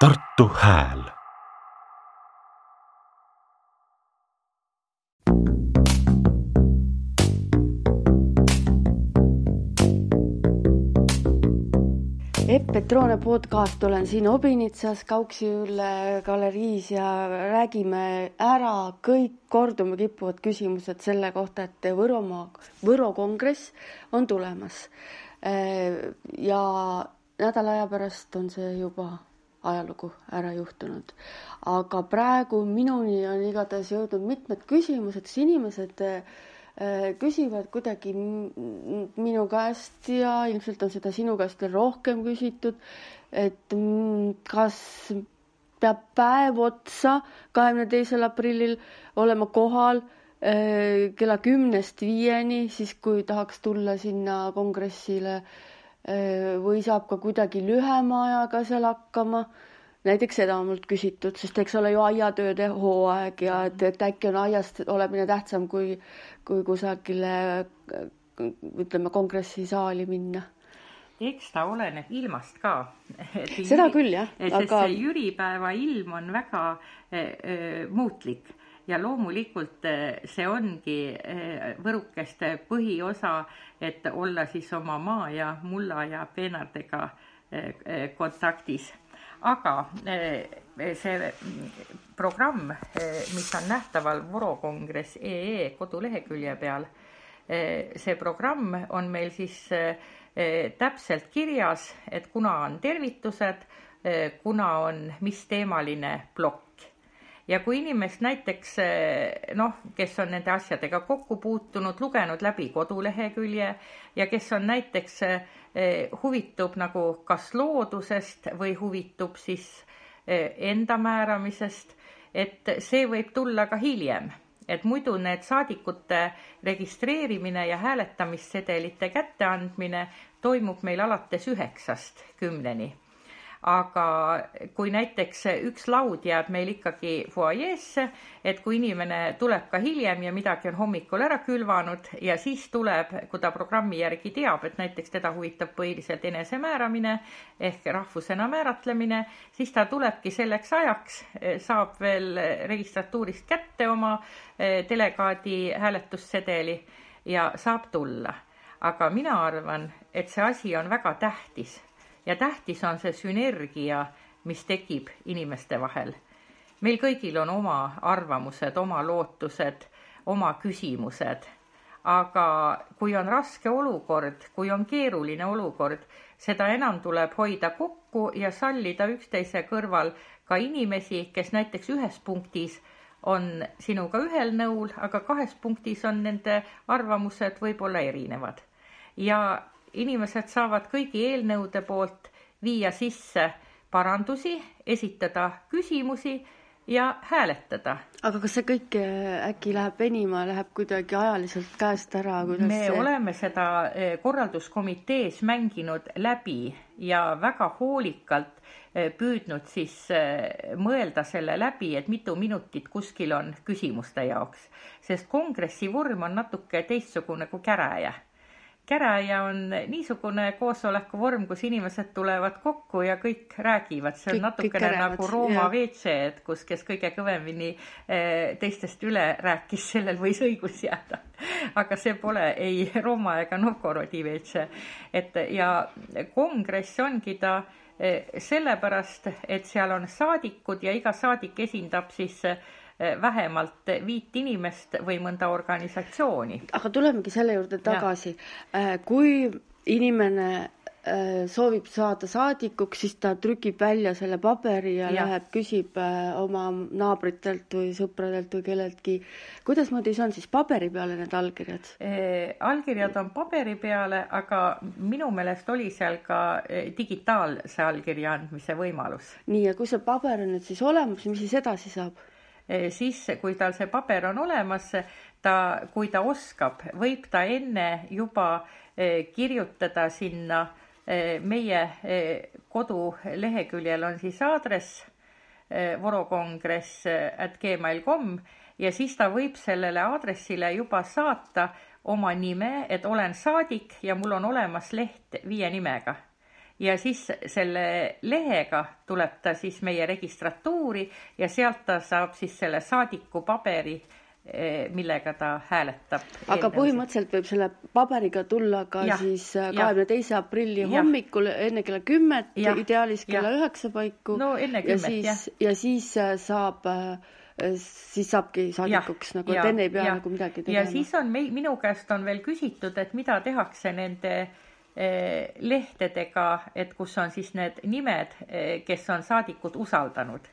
Tartu Hääl Epp Petrone podcast, olen siin Obinitsas Kauksi-Ülle galeriis ja räägime ära kõik korduma kippuvad küsimused selle kohta, et Võromaa, Võro kongress on tulemas. ja nädala aja pärast on see juba ajalugu ära juhtunud. aga praegu minuni on igatahes jõudnud mitmed küsimused, siis inimesed Äh, küsivad kuidagi minu käest ja ilmselt on seda sinu käest veel rohkem küsitud, et kas peab päev otsa, kahekümne teisel aprillil olema kohal äh, kella kümnest viieni, siis kui tahaks tulla sinna kongressile äh, või saab ka kuidagi lühema ajaga seal hakkama näiteks seda on mult küsitud, sest eks ole ju aiatööde hooaeg ja et, et äkki on aias olemine tähtsam kui, kui kusagile ütleme kongressisaali minna eks ta oleneb ilmast ka. seda küll jah. aga... see jüripäeva ilm on väga äh, muutlik ja loomulikult see ongi võrukeste põhiosa, et olla siis oma maa ja mulla ja peenardega kontaktis. Aga eh, see programm, eh, mis on nähtaval Võrokongress EE kodulehekülje peal, eh, see programm on meil siis täpselt kirjas, et kuna on tervitused, kuna on mis teemaline plokk ja kui inimest näiteks noh, kes on nende asjadega kokku puutunud, lugenud läbi kodulehekülje ja kes on näiteks Eh, huvitub nagu kas loodusest või huvitub siis eh, enda määramisest, et see võib tulla ka hiljem, et muidu need saadikute registreerimine ja hääletamissedelite kätteandmine toimub meil alates üheksast kümneni aga kui näiteks üks laud jääb meil ikkagi fuajeesse, et kui inimene tuleb ka hiljem ja midagi on hommikul ära külvanud ja siis tuleb, kui ta programmi järgi teab, et näiteks teda huvitab põhiliselt enesemääramine ehk rahvusena määratlemine, siis ta tulebki selleks ajaks, saab veel registratuurist kätte oma eh, delegaadi hääletussedeli ja saab tulla. aga mina arvan, et see asi on väga tähtis ja tähtis on see sünergia, mis tekib inimeste vahel. meil kõigil on oma arvamused, oma lootused, oma küsimused, aga kui on raske olukord, kui on keeruline olukord, seda enam tuleb hoida kokku ja sallida üksteise kõrval ka inimesi, kes näiteks ühes punktis on sinuga ühel nõul, aga kahes punktis on nende arvamused võib-olla erinevad. ja inimesed saavad kõigi eelnõude poolt viia sisse parandusi, esitada küsimusi ja hääletada. aga kas see kõik äh, äkki läheb venima, läheb kuidagi ajaliselt käest ära, kuidas me see... oleme seda äh, korralduskomitees mänginud läbi ja väga hoolikalt äh, püüdnud siis mõelda selle läbi, et mitu minutit kuskil on küsimuste jaoks, sest kongressi vorm on natuke teistsugune kui käraja käraja on niisugune koosoleku vorm, kus inimesed tulevad kokku ja kõik räägivad, see on kõik, natukene kõik nagu Rooma WC, et kus, kes kõige kõvemini eh, teistest üle rääkis, sellel võis õigus jääda. aga see pole ei Rooma ega Novgorodi WC. et ja kongress ongi ta eh, sellepärast, et seal on saadikud ja iga saadik esindab siis Eh, vähemalt viit inimest või mõnda organisatsiooni. aga tulemegi selle juurde tagasi. Eh, kui inimene eh, soovib saada saadikuks, siis ta trükib välja selle paberi ja, ja. läheb, küsib oma naabritelt või sõpradelt või kelleltki. kuidasmoodi see on siis paberi peale need allkirjad eh,? allkirjad on paberi peale, aga minu meelest oli seal ka digitaalse allkirja andmise võimalus. nii, ja kui see paber on nüüd siis olemas, mis siis edasi saab? Eh, siis, kui tal see paber on olemas, ta, kui ta oskab, võib ta enne juba eh, kirjutada sinna eh, meie koduleheküljel on siis aadress vorokongress at gmail.com ja siis ta võib sellele aadressile juba saata oma nime, et olen saadik ja mul on olemas leht viie nimega ja siis selle lehega tuleb ta siis meie registratuuri ja sealt ta saab siis selle saadiku paberi, eh, millega ta hääletab. aga põhimõtteliselt võib selle paberiga tulla ka ja, siis äh, kahekümne teise aprilli ja. hommikul enne kella kümmet, ideaalis kella üheksa paiku. no enne kümmet, jah. ja siis äh, saab äh, siis saabki saadikuks nagu, et enne ei pea ja, nagu midagi tegema. ja siis on mei-, minu käest on veel küsitud, et mida tehakse nende äh, lehtedega, et kus on siis need nimed, eh, kes on saadikud usaldanud.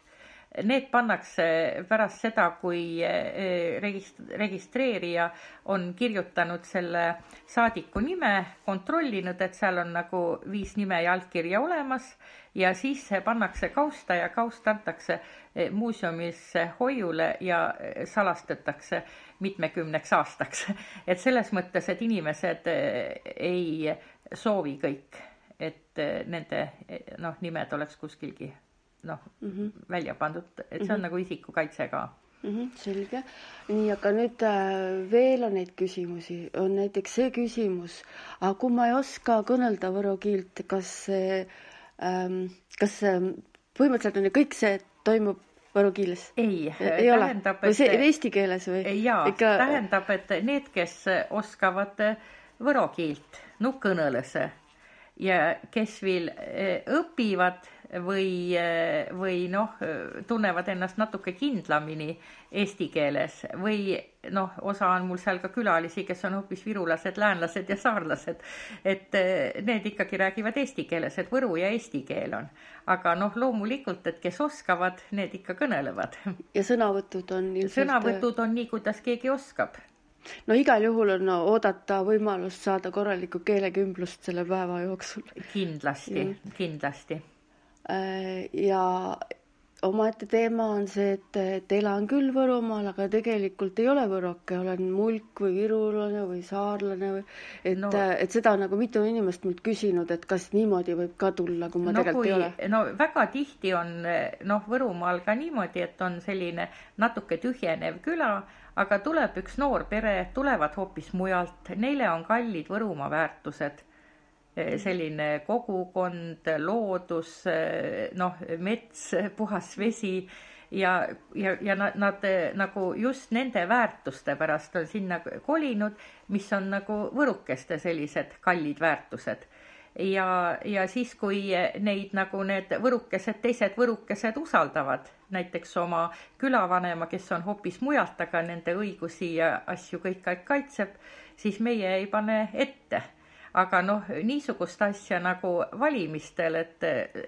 Need pannakse pärast seda, kui eh, regist-, registreerija on kirjutanud selle saadiku nime, kontrollinud, et seal on nagu viis nime ja allkirja olemas ja siis see pannakse kausta ja kaust antakse muuseumisse hoiule ja salastatakse mitmekümneks aastaks. et selles mõttes, et inimesed ei soovi kõik, et eh, nende eh, noh, nimed oleks kuskilgi noh mm -hmm. välja pandud, et see on mm -hmm. nagu isikukaitse ka mm. -hmm, selge, nii, aga nüüd äh, veel on neid küsimusi, on näiteks see küsimus, aga kui ma ei oska kõnelda võro keelt, kas see ähm,, kas äh, põhimõtteliselt on ju kõik see toimub võro keeles? ei, ei tähendab, ole, või see eesti keeles või? jaa Ikka..., tähendab, et need, kes oskavad võro keelt no kõnelõse ja kes veel eh, õpivad või, eh, või noh, tunnevad ennast natuke kindlamini eesti keeles või noh, osa on mul seal ka külalisi, kes on hoopis virulased, läänlased ja saarlased. et eh, need ikkagi räägivad eesti keeles, et võru ja eesti keel on. aga noh, loomulikult, et kes oskavad, need ikka kõnelevad. ja sõnavõtud on ilmselt sõnavõtud on nii, kuidas keegi oskab no igal juhul on oodata võimalust saada korralikku keelekümblust selle päeva jooksul. kindlasti, kindlasti. Äh, ja omaette teema on see, et, et elan küll Võrumaal, aga tegelikult ei ole võroke, olen mulk või virulane või saarlane või et no,, et seda on nagu mitu inimest mult küsinud, et kas niimoodi võib ka tulla, kui ma no, tegelikult kui, ei ole. no väga tihti on noh, Võrumaal ka niimoodi, et on selline natuke tühjenev küla aga tuleb üks noor pere, tulevad hoopis mujalt, neile on kallid Võrumaa väärtused. Eh, selline kogukond, loodus, eh, noh, mets, puhas vesi ja, ja, ja nad, nad nagu just nende väärtuste pärast on sinna kolinud, mis on nagu võrukeste sellised kallid väärtused ja, ja siis, kui neid nagu need võrukesed, teised võrukesed usaldavad, näiteks oma külavanema, kes on hoopis mujalt, aga nende õigusi ja asju kõik kaitseb, siis meie ei pane ette aga noh, niisugust asja nagu valimistel, et,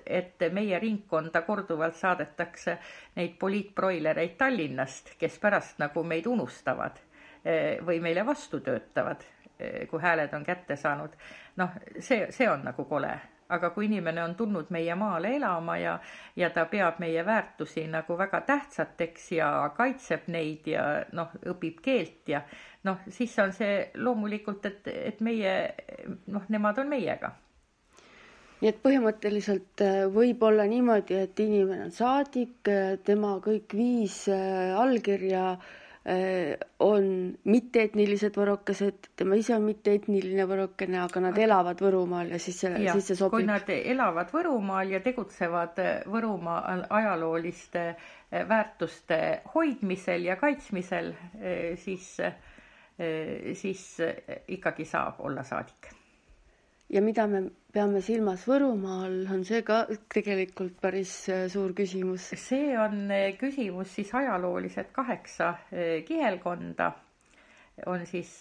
et meie ringkonda korduvalt saadetakse neid poliitbroilereid Tallinnast, kes pärast nagu meid unustavad eh, või meile vastu töötavad Eh, kui hääled on kätte saanud. noh, see, see on nagu kole, aga kui inimene on tulnud meie maale elama ja, ja ta peab meie väärtusi nagu väga tähtsateks ja kaitseb neid ja noh, õpib keelt ja noh, siis on see loomulikult, et, et meie noh, nemad on meiega. Nii et põhimõtteliselt eh, võib olla niimoodi, et inimene on saadik, eh, tema kõik viis allkirja äh, Äh, on mitteetnilised võrokesed, tema ise on mitteetniline võrokene, aga nad elavad Võrumaal ja siis see, siis see sobib. kui nad elavad Võrumaal ja tegutsevad Võrumaal ajalooliste äh, väärtuste hoidmisel ja kaitsmisel, äh, siis, siis ikkagi saab olla saadik ja mida me peame silmas Võrumaal, on see ka tegelikult päris äh, suur küsimus. see on äh, küsimus siis ajaloolised kaheksa äh, kihelkonda. on siis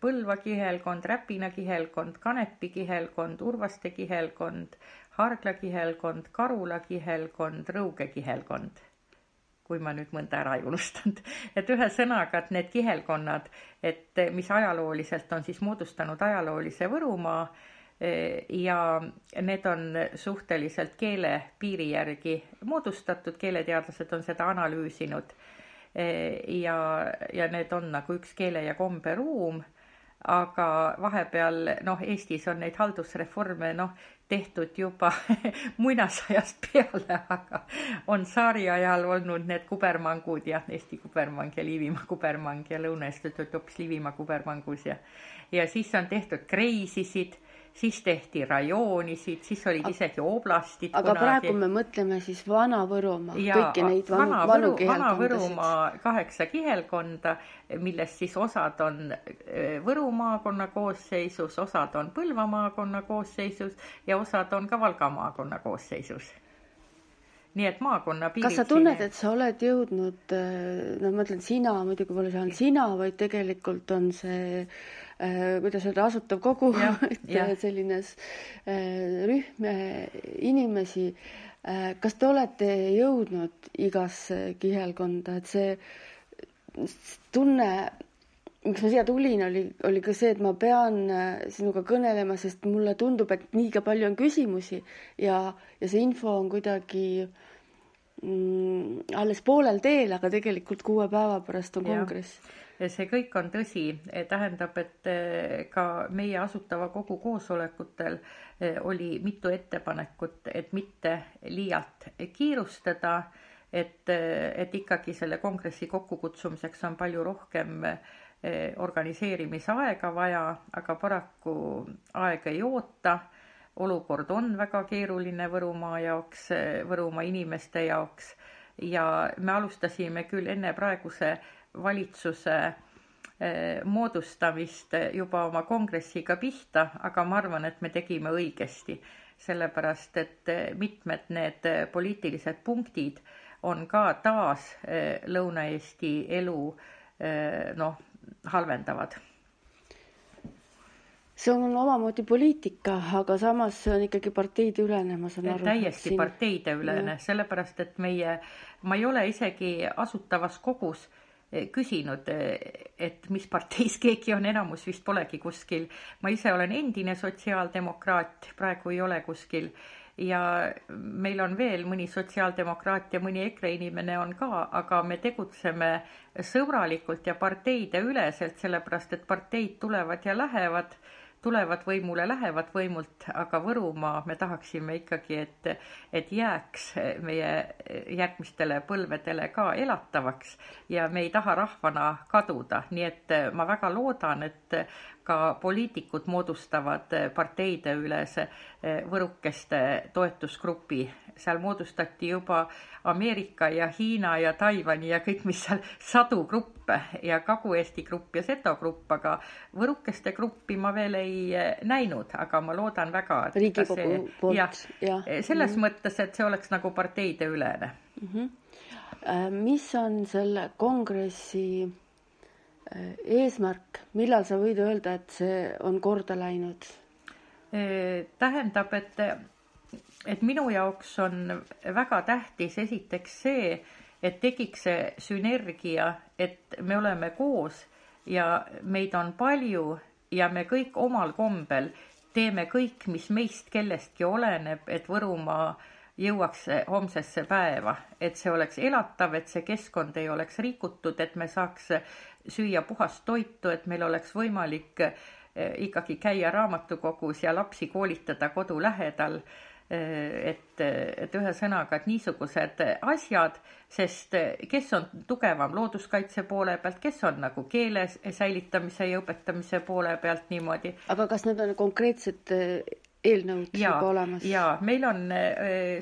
Põlva kihelkond, Räpina kihelkond, Kanepi kihelkond, Urvaste kihelkond, Hargla kihelkond, Karula kihelkond, Rõuge kihelkond kui ma nüüd mõnda ära ei unustanud. et ühesõnaga, et need kihelkonnad, et mis ajalooliselt on siis moodustanud ajaloolise Võrumaa eh, ja need on suhteliselt keelepiiri järgi moodustatud, keeleteadlased on seda analüüsinud. Eh, ja, ja need on nagu üks keele ja komberuum aga vahepeal noh, Eestis on neid haldusreforme noh, tehtud juba muinasajast peale, aga on tsaari ajal olnud need kubermangud ja Eesti kubermang ja Liivimaa kubermang ja Lõuna-Eestis töötab hoopis Liivimaa kubermangus ja ja siis on tehtud kreisisid, siis tehti rajoonisid, siis olid isegi oblastid aga kunagi. praegu me mõtleme siis Vana-Võrumaa, kõiki neid vanu, vana vanu Võru, Vana-Võrumaa kaheksa kihelkonda, millest siis osad on eh, Võru maakonna koosseisus, osad on Põlva maakonna koosseisus ja osad on ka Valga maakonna koosseisus nii et maakonna piirid kas sa tunned, et sa oled jõudnud, no ma ütlen sina, muidugi pole see ainult sina, vaid tegelikult on see äh, kuidas öelda, asutav kogu, et ja. selline äh, rühm inimesi. Äh, kas te olete jõudnud igasse kihelkonda, et see tunne, miks ma siia tulin, oli, oli ka see, et ma pean sinuga kõnelema, sest mulle tundub, et liiga palju on küsimusi ja, ja see info on kuidagi äh, mm, alles poolel teel, aga tegelikult kuue päeva pärast on kongress. See kõik on tõsi, tähendab, et eh, ka meie Asutava Kogu koosolekutel eh, oli mitu ettepanekut, et mitte liialt kiirustada, et, eh, et ikkagi selle kongressi kokkukutsumiseks on palju rohkem organiseerimisaega vaja, aga paraku aeg ei oota. Olukord on väga keeruline Võrumaa jaoks, Võrumaa inimeste jaoks. Ja me alustasime küll enne praeguse valitsuse eh, moodustamist juba oma kongressiga pihta, aga ma arvan, et me tegime õigesti, sellepärast et mitmed need poliitilised punktid on ka taas eh, Lõuna-Eesti elu eh, noh, halvendavad see on omamoodi poliitika, aga samas see on ikkagi parteideülene, ma saan aru. täiesti siin... parteideülene, sellepärast et meie, ma ei ole isegi Asutavas Kogus eh, küsinud, eh, et mis parteis keegi on, enamus vist polegi kuskil. ma ise olen endine sotsiaaldemokraat, praegu ei ole kuskil ja meil on veel mõni sotsiaaldemokraat ja mõni EKRE inimene on ka, aga me tegutseme sõbralikult ja parteide üleselt, sellepärast et parteid tulevad ja lähevad tulevad võimule, lähevad võimult, aga Võrumaa me tahaksime ikkagi, et, et jääks meie järgmistele põlvedele ka elatavaks ja me ei taha rahvana kaduda, nii et ma väga loodan, et ka poliitikud moodustavad parteideülese võrukeste toetusgrupi. Seal moodustati juba Ameerika ja Hiina ja Taiwan'i ja kõik, mis seal sadu gruppe ja Kagu-Eesti grupp ja Seto grupp, aga võrukeste gruppi ma veel ei eh, näinud, aga ma loodan väga. riigikogu poolt, jah ja.. selles mm -hmm. mõttes, et see oleks nagu parteideülene mm. -hmm. mis on selle kongressi äh, eesmärk, millal sa võid öelda, et see on korda läinud? tähendab, et et minu jaoks on väga tähtis esiteks see, et tekiks see sünergia, et me oleme koos ja meid on palju ja me kõik omal kombel teeme kõik, mis meist kellestki oleneb, et Võrumaa jõuaks homsesse päeva, et see oleks elatav, et see keskkond ei oleks rikutud, et me saaks süüa puhast toitu, et meil oleks võimalik eh, ikkagi käia raamatukogus ja lapsi koolitada kodu lähedal et, et ühesõnaga, et niisugused asjad, sest kes on tugevam looduskaitse poole pealt, kes on nagu keele säilitamise ja õpetamise poole pealt niimoodi. aga kas need on konkreetsed eh, eelnõud ja, juba olemas? jaa, meil on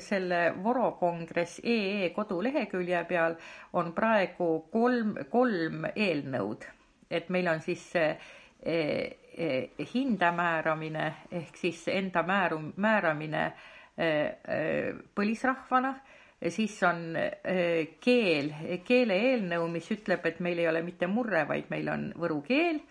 selle Voro kongress EE kodulehekülje peal on praegu kolm, kolm eelnõud, et meil on siis see hinda määramine ehk siis enda määru-, määramine põlisrahvana, siis on äh, keel, keele-eelnõu, mis ütleb, et meil ei ole mitte murre, vaid meil on võru keel.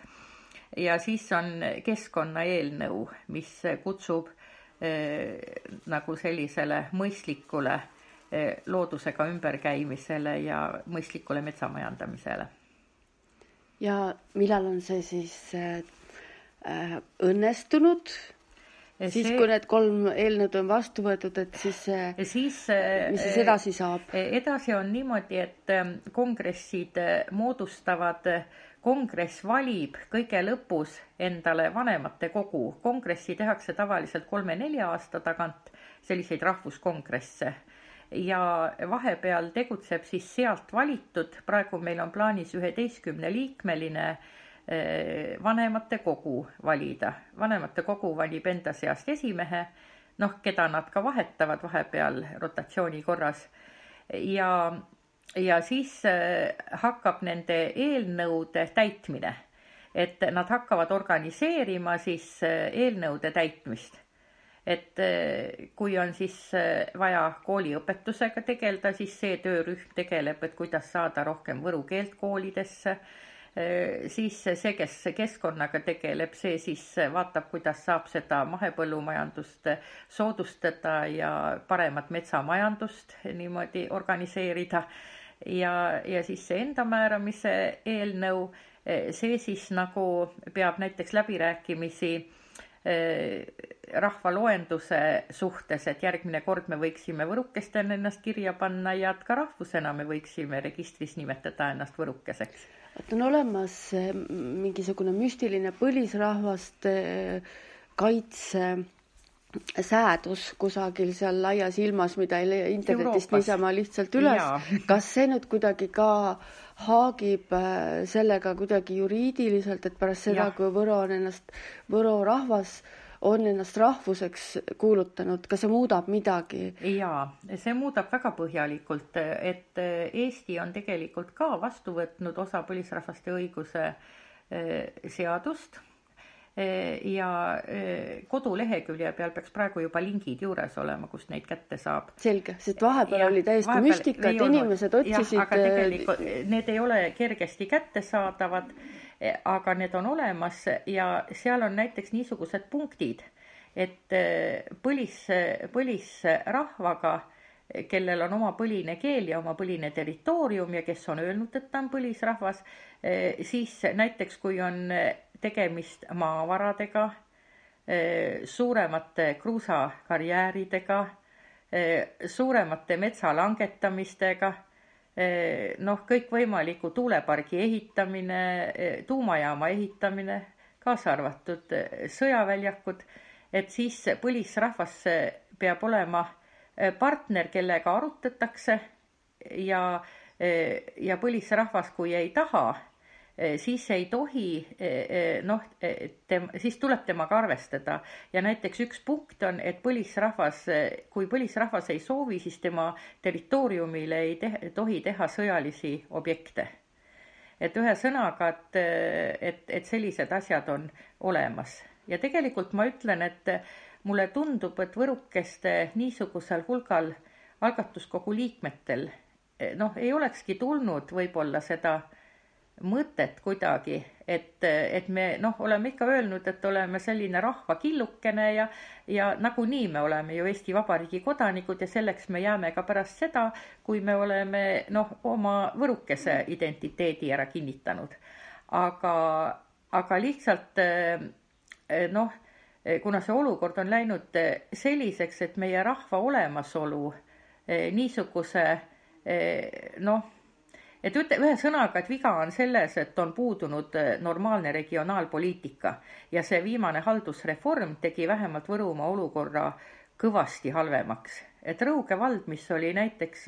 ja siis on keskkonnaeelnõu, mis kutsub äh, nagu sellisele mõistlikule äh, loodusega ümberkäimisele ja mõistlikule metsamajandamisele. ja millal on see siis õnnestunud siis see..., kui need kolm eelnõud on vastu võetud, et siis, siis, mis siis edasi saab? edasi on niimoodi, et ähm, kongressid äh, moodustavad, kongress valib kõige lõpus endale vanematekogu. kongressi tehakse tavaliselt kolme-nelja aasta tagant, selliseid rahvuskongresse ja vahepeal tegutseb siis sealt valitud, praegu meil on plaanis üheteistkümne liikmeline vanematekogu valida. vanematekogu valib enda seast esimehe, noh, keda nad ka vahetavad vahepeal rotatsiooni korras ja, ja siis hakkab nende eelnõude täitmine et nad hakkavad organiseerima siis eelnõude täitmist et kui on siis vaja kooliõpetusega tegeleda, siis see töörühm tegeleb, et kuidas saada rohkem võru keelt koolidesse. Siis see, kes keskkonnaga tegeleb, see siis vaatab, kuidas saab seda mahepõllumajandust soodustada ja paremat metsamajandust niimoodi organiseerida. ja, ja siis see enda määramise eelnõu, see siis nagu peab näiteks läbirääkimisi rahvaloenduse suhtes, et järgmine kord me võiksime võrukestena ennast kirja panna ja et ka rahvusena me võiksime registris nimetada ennast võrukeseks. Et on olemas eh, mingisugune müstiline põlisrahvaste kaitse säädus kusagil seal laias ilmas, mida ei leia internetist Euroopas. niisama lihtsalt üles. kas see nüüd kuidagi ka haagib äh, sellega kuidagi juriidiliselt, et pärast seda, kui Võro on ennast, Võro rahvas on ennast rahvuseks kuulutanud, kas see muudab midagi? jaa, see muudab väga põhjalikult, et Eesti on tegelikult ka vastu võtnud osa põlisrahvaste õiguse äh, seadust ja kodulehekülje peal peaks praegu juba lingid juures olema, kust neid kätte saab. selge, sest vahepeal ja, oli täiesti vahepeal müstika, et inimesed otsisid. aga tegelikult need ei ole kergesti kättesaadavad, aga need on olemas ja seal on näiteks niisugused punktid, et põlis, põlisrahvaga kellel on oma põline keel ja oma põline territoorium ja kes on öelnud, et ta on põlisrahvas, siis näiteks kui on tegemist maavaradega, eh, suuremate kruusakarjääridega, eh, suuremate metsalangetamistega, eh, noh, kõikvõimaliku tuulepargi ehitamine, tuumajaama ehitamine, kaasa arvatud sõjaväljakud, et siis põlisrahvas peab olema partner, kellega arutatakse ja, ja põlisrahvas, kui ei taha Eh, siis ei tohi noh, siis tuleb temaga arvestada ja näiteks üks punkt on, et põlisrahvas, kui põlisrahvas ei soovi, siis tema territooriumile ei te, tohi teha sõjalisi objekte. et ühesõnaga, et, et, et sellised asjad on olemas ja tegelikult ma ütlen, et mulle tundub, et võrukeste niisugusel hulgal algatuskogu liikmetel noh, ei olekski tulnud võib-olla seda mõtet kuidagi, et, et me noh, oleme ikka öelnud, et oleme selline rahvakillukene ja, ja nagunii me oleme ju Eesti Vabariigi kodanikud ja selleks me jääme ka pärast seda, kui me oleme noh, oma võrukese identiteedi ära kinnitanud. aga, aga lihtsalt noh, kuna see olukord on läinud selliseks, et meie rahva olemasolu niisuguse noh et ütle ühesõnaga, et viga on selles, et on puudunud äh, normaalne regionaalpoliitika. Ja see viimane haldusreform tegi vähemalt Võrumaa olukorra kõvasti halvemaks. et Rõuge vald, mis oli näiteks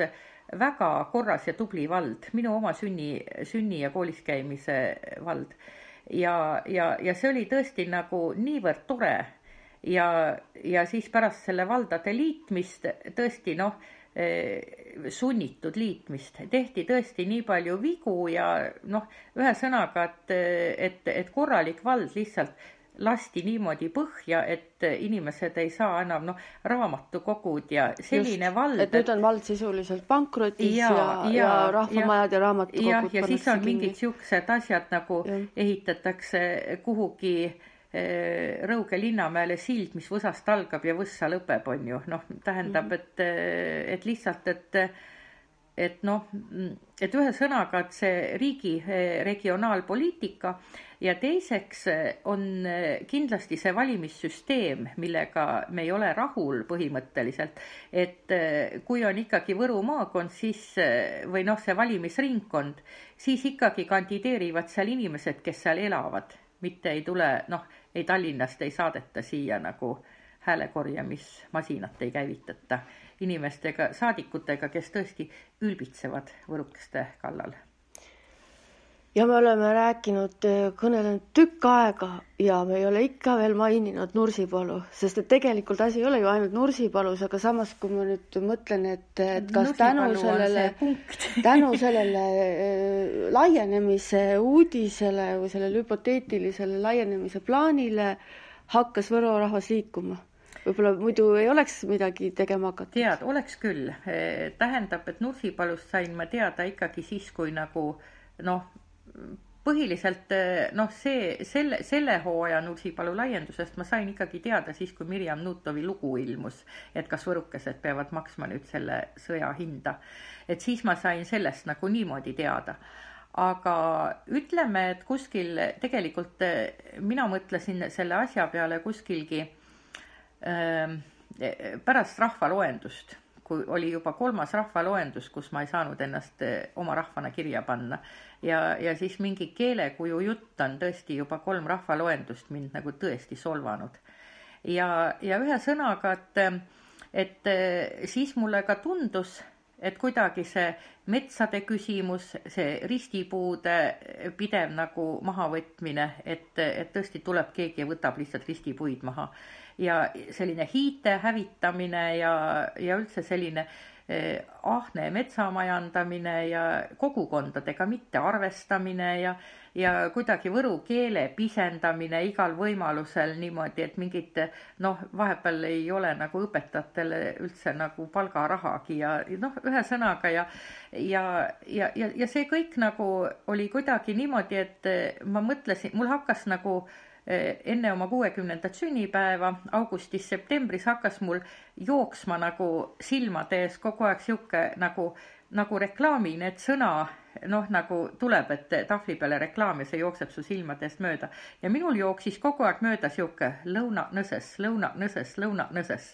väga korras ja tubli vald, minu oma sünni, sünni ja koolis käimise vald. Ja, ja, ja see oli tõesti nagu niivõrd tore. Ja, ja siis pärast selle valdade liitmist tõesti noh Eh, sunnitud liitmist, tehti tõesti nii palju vigu ja noh, ühesõnaga, et, et, et korralik vald lihtsalt lasti niimoodi põhja, et inimesed ei saa enam noh, raamatukogud ja selline Just, vald. et nüüd on vald sisuliselt pankrotis ja, ja, ja, ja rahvamajad ja, ja raamatukogud. jah, ja siis on mingid siuksed asjad nagu ja. ehitatakse kuhugi äh, Eh, Rõuge linnamäele sild, mis Võsast algab ja Võssa lõpeb, on ju, noh, tähendab, mhm. et, eh, et lihtsalt, et et noh, et ühesõnaga, et see riigi eh, regionaalpoliitika ja teiseks on kindlasti see valimissüsteem, millega me ei ole rahul põhimõtteliselt. et kui on ikkagi Võru maakond, siis või noh, see valimisringkond, siis ikkagi kandideerivad seal inimesed, kes seal elavad mitte ei tule, noh, ei Tallinnast ei saadeta siia nagu häälekorjamismasinat ei käivitata inimestega, saadikutega, kes tõesti ülbitsevad võrukeste kallal. Ja me oleme rääkinud, kõnelenud tükk aega ja me ei ole ikka veel maininud Nursipalu, sest et tegelikult asi ei ole ju ainult Nursipalus, aga samas, kui ma nüüd mõtlen, et, et kas tänu sellele, tänu sellele äh, laienemise uudisele või sellele hüpoteetilisele laienemise plaanile hakkas Võro rahvas liikuma võib-olla muidu ei oleks midagi tegema hakatud. tead, oleks küll. tähendab, et Nursipalust sain ma teada ikkagi siis, kui nagu noh, põhiliselt noh, see, selle, selle hooaja Nursipalu laiendusest ma sain ikkagi teada siis, kui Mirjam Nutovi lugu ilmus, et kas võrukesed peavad maksma nüüd selle sõja hinda. et siis ma sain sellest nagu niimoodi teada aga ütleme, et kuskil tegelikult mina mõtlesin selle asja peale kuskilgi Ehm, pärast rahvaloendust, kui oli juba kolmas rahvaloendus, kus ma ei saanud ennast eh, oma rahvana kirja panna ja, ja siis mingi keelekuju jutt on tõesti juba kolm rahvaloendust mind nagu tõesti solvanud. ja, ja ühesõnaga, et, et eh, siis mulle ka tundus, et kuidagi see metsade küsimus, see ristipuude pidev nagu mahavõtmine, et, et tõesti tuleb keegi ja võtab lihtsalt ristipuid maha ja selline hiite hävitamine ja, ja üldse selline eh, ahne metsamajandamine ja kogukondadega mittearvestamine ja, ja kuidagi võru keele pisendamine igal võimalusel niimoodi, et mingit noh, vahepeal ei ole nagu õpetajatele üldse nagu palgarahagi ja noh, ühesõnaga ja ja, ja, ja, ja see kõik nagu oli kuidagi niimoodi, et ma mõtlesin, mul hakkas nagu äh, enne oma kuuekümnendat sünnipäeva augustis-septembris hakkas mul jooksma nagu silmade ees kogu aeg sihuke nagu, nagu reklaami need sõna noh, nagu tuleb, et tahvli peale reklaam ja see jookseb su silmadest mööda. ja minul jooksis kogu aeg mööda sihuke lõunanõses, lõunanõses, lõunanõses.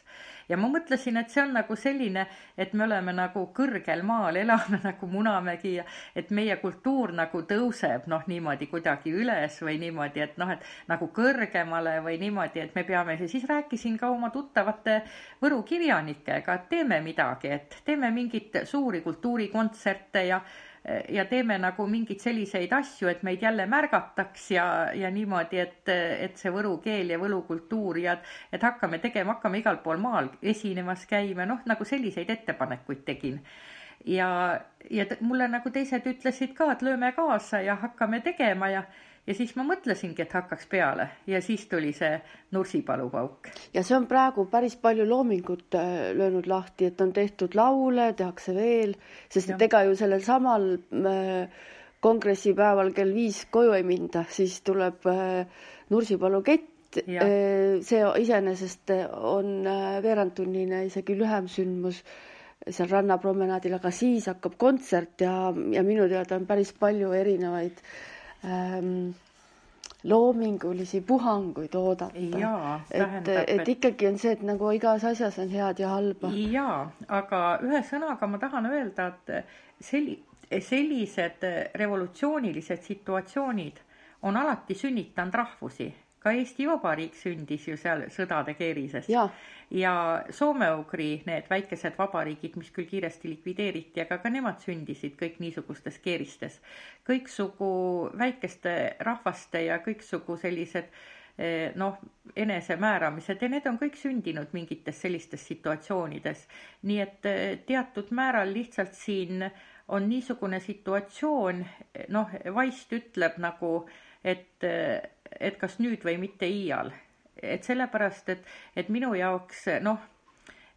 ja ma mõtlesin, et see on nagu selline, et me oleme nagu kõrgel maal, elame nagu Munamägi ja et meie kultuur nagu tõuseb noh, niimoodi kuidagi üles või niimoodi, et noh, et nagu kõrgemale või niimoodi, et me peame ja siis rääkisin ka oma tuttavate Võru kirjanikega, et teeme midagi, et teeme mingeid suuri kultuurikontserte ja ja teeme nagu mingeid selliseid asju, et meid jälle märgataks ja, ja niimoodi, et, et see võru keel ja võlukultuur ja et hakkame tegema, hakkame igal pool maal esinemas käima, noh, nagu selliseid ettepanekuid tegin. ja, ja mulle nagu teised ütlesid ka, et lööme kaasa ja hakkame tegema ja ja siis ma mõtlesingi, et hakkaks peale ja siis tuli see Nursipalu pauk. ja see on praegu päris palju loomingut äh, löönud lahti, et on tehtud laule, tehakse veel, sest et ega ju sellel samal äh, kongressipäeval kell viis koju ei minda, siis tuleb äh, Nursipalu kett. see iseenesest on veerandtunnine, isegi lühem sündmus seal rannapromenaadil, aga siis hakkab kontsert ja, ja minu teada on päris palju erinevaid äh, ähm, loomingulisi puhanguid oodata. et, et ikkagi on see, et nagu igas asjas on head ja halba. jaa, aga ühesõnaga ma tahan öelda, et selli-, sellised revolutsioonilised situatsioonid on alati sünnitanud rahvusi ka Eesti Vabariik sündis ju seal sõdade keerises. ja soome-ugri need väikesed vabariigid, mis küll kiiresti likvideeriti, aga ka nemad sündisid kõik niisugustes keeristes. kõiksugu väikeste rahvaste ja kõiksugu sellised eh, noh, enesemääramised ja need on kõik sündinud mingites sellistes situatsioonides. nii et eh, teatud määral lihtsalt siin on niisugune situatsioon, noh, vaist ütleb nagu, et eh, et kas nüüd või mitte iial. et sellepärast, et, et minu jaoks noh,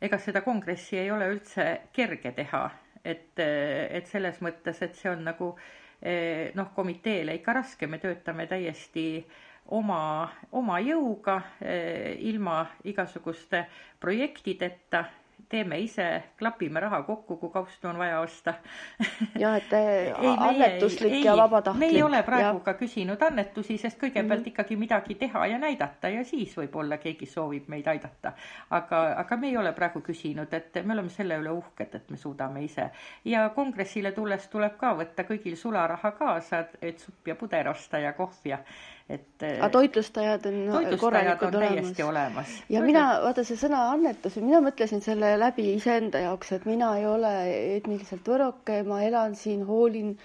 ega seda kongressi ei ole üldse kerge teha, et, et selles mõttes, et see on nagu noh, komiteele ikka raske, me töötame täiesti oma, oma jõuga, ilma igasuguste projektideta teeme ise, klapime raha kokku, kui kaustu on vaja osta. jah, et ei, annetuslik ei, ja vabatahtlik. me ei ole praegu ja. ka küsinud annetusi, sest kõigepealt mm -hmm. ikkagi midagi teha ja näidata ja siis võib-olla keegi soovib meid aidata. aga, aga me ei ole praegu küsinud, et me oleme selle üle uhked, et me suudame ise. ja kongressile tulles tuleb ka võtta kõigil sularaha kaasa, et supp ja puder osta ja kohv ja et. aga toitlustajad on korralikud on olemas. olemas. ja mina, vaata see sõna annetus, mina mõtlesin selle läbi iseenda jaoks, et mina ei ole etniliselt võroke, ma elan siin, hoolin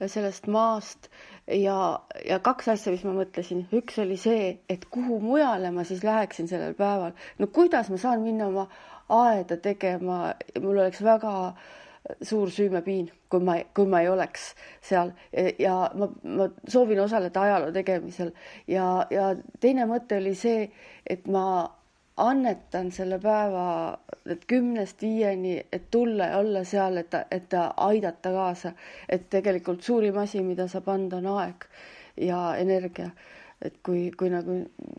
sellest maast, ja, ja kaks asja, mis ma mõtlesin, üks oli see, et kuhu mujale ma siis läheksin sellel päeval, no kuidas ma saan minna oma aeda tegema, mul oleks väga suur süümepiin, kui ma, kui ma ei oleks seal ja ma, ma soovin osaleda ajaloo tegemisel ja, ja teine mõte oli see, et ma annetan selle päeva, kümnest viieni, et tulla ja olla seal, et, et aidata kaasa. et tegelikult suurim asi, mida saab anda, on aeg ja energia. et kui, kui nagu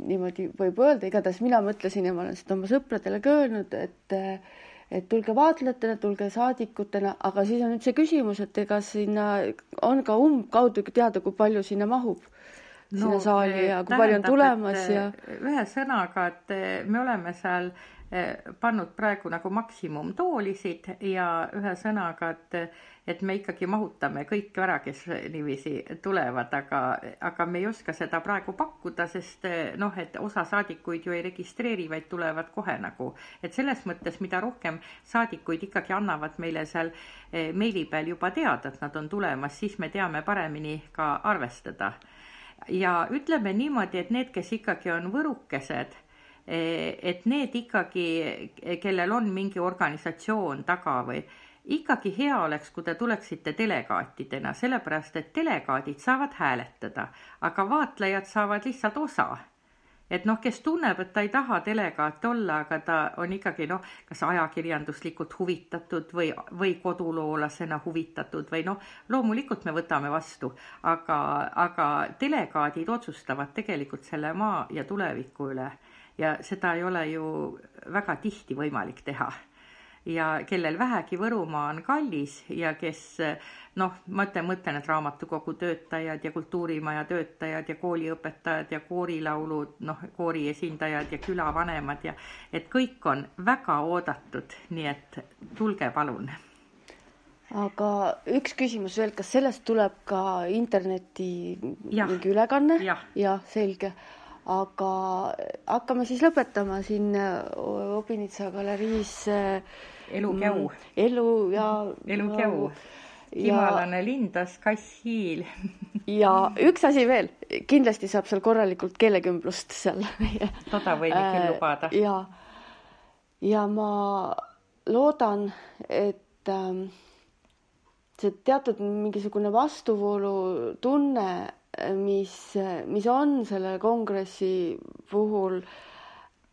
niimoodi võib öelda, igatahes mina mõtlesin ja ma olen seda oma sõpradele ka öelnud, et et tulge vaatlejatena, tulge saadikutena, aga siis on nüüd see küsimus, et ega sinna on ka umbkaudu teada, kui palju sinna mahub no, sinna saali ja kui palju on tulemas ja. ühesõnaga, et me oleme seal eh, pannud praegu nagu maksimumtoolisid ja ühesõnaga, et, et me ikkagi mahutame kõik ära, kes niiviisi tulevad, aga, aga me ei oska seda praegu pakkuda, sest eh, noh, et osa saadikuid ju ei registreeri, vaid tulevad kohe nagu, et selles mõttes, mida rohkem saadikuid ikkagi annavad meile seal eh, meili peal juba teada, et nad on tulemas, siis me teame paremini ka arvestada. Ja ütleme niimoodi, et need, kes ikkagi on võrukesed, eh, et need ikkagi, kellel on mingi organisatsioon taga või ikkagi hea oleks, kui te tuleksite delegaatidena, sellepärast et delegaadid saavad hääletada, aga vaatlejad saavad lihtsalt osa. Et noh, kes tunneb, et ta ei taha delegaat olla, aga ta on ikkagi noh, kas ajakirjanduslikult huvitatud või, või koduloolasena huvitatud või noh, loomulikult me võtame vastu, aga, aga delegaadid otsustavad tegelikult selle maa ja tuleviku üle ja seda ei ole ju väga tihti võimalik teha ja kellel vähegi Võrumaa on kallis ja kes noh, ma ütlen, mõtlen, et raamatukogu töötajad ja kultuurimaja töötajad ja kooliõpetajad ja koorilaulu, noh, koori esindajad ja külavanemad ja et kõik on väga oodatud, nii et tulge palun aga üks küsimus veel, kas sellest tuleb ka interneti ja. mingi ülekanne? jah ja, ja, selge aga hakkame siis lõpetama siin Obinitsa galeriis elukäu. Mm, elu ja. elukäu. kimalane lindas, kass hiil ja üks asi veel, kindlasti saab seal korralikult keelekümblust seal. toda võib küll äh, lubada. ja, ja ma loodan, et ähm, see teatud mingisugune vastuvoolutunne, mis, mis on selle kongressi puhul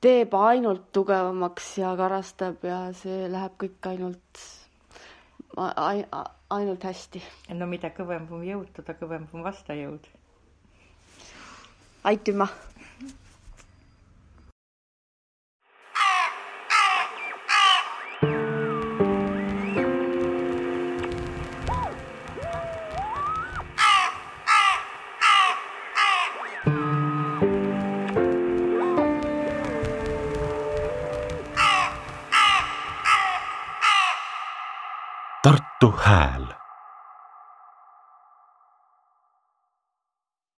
teeb ainult tugevamaks ja karastab ja see läheb kõik ainult, ainult hästi. no mida kõvem on jõud, seda kõvem on vastajõud. aitüma Tartu Hääl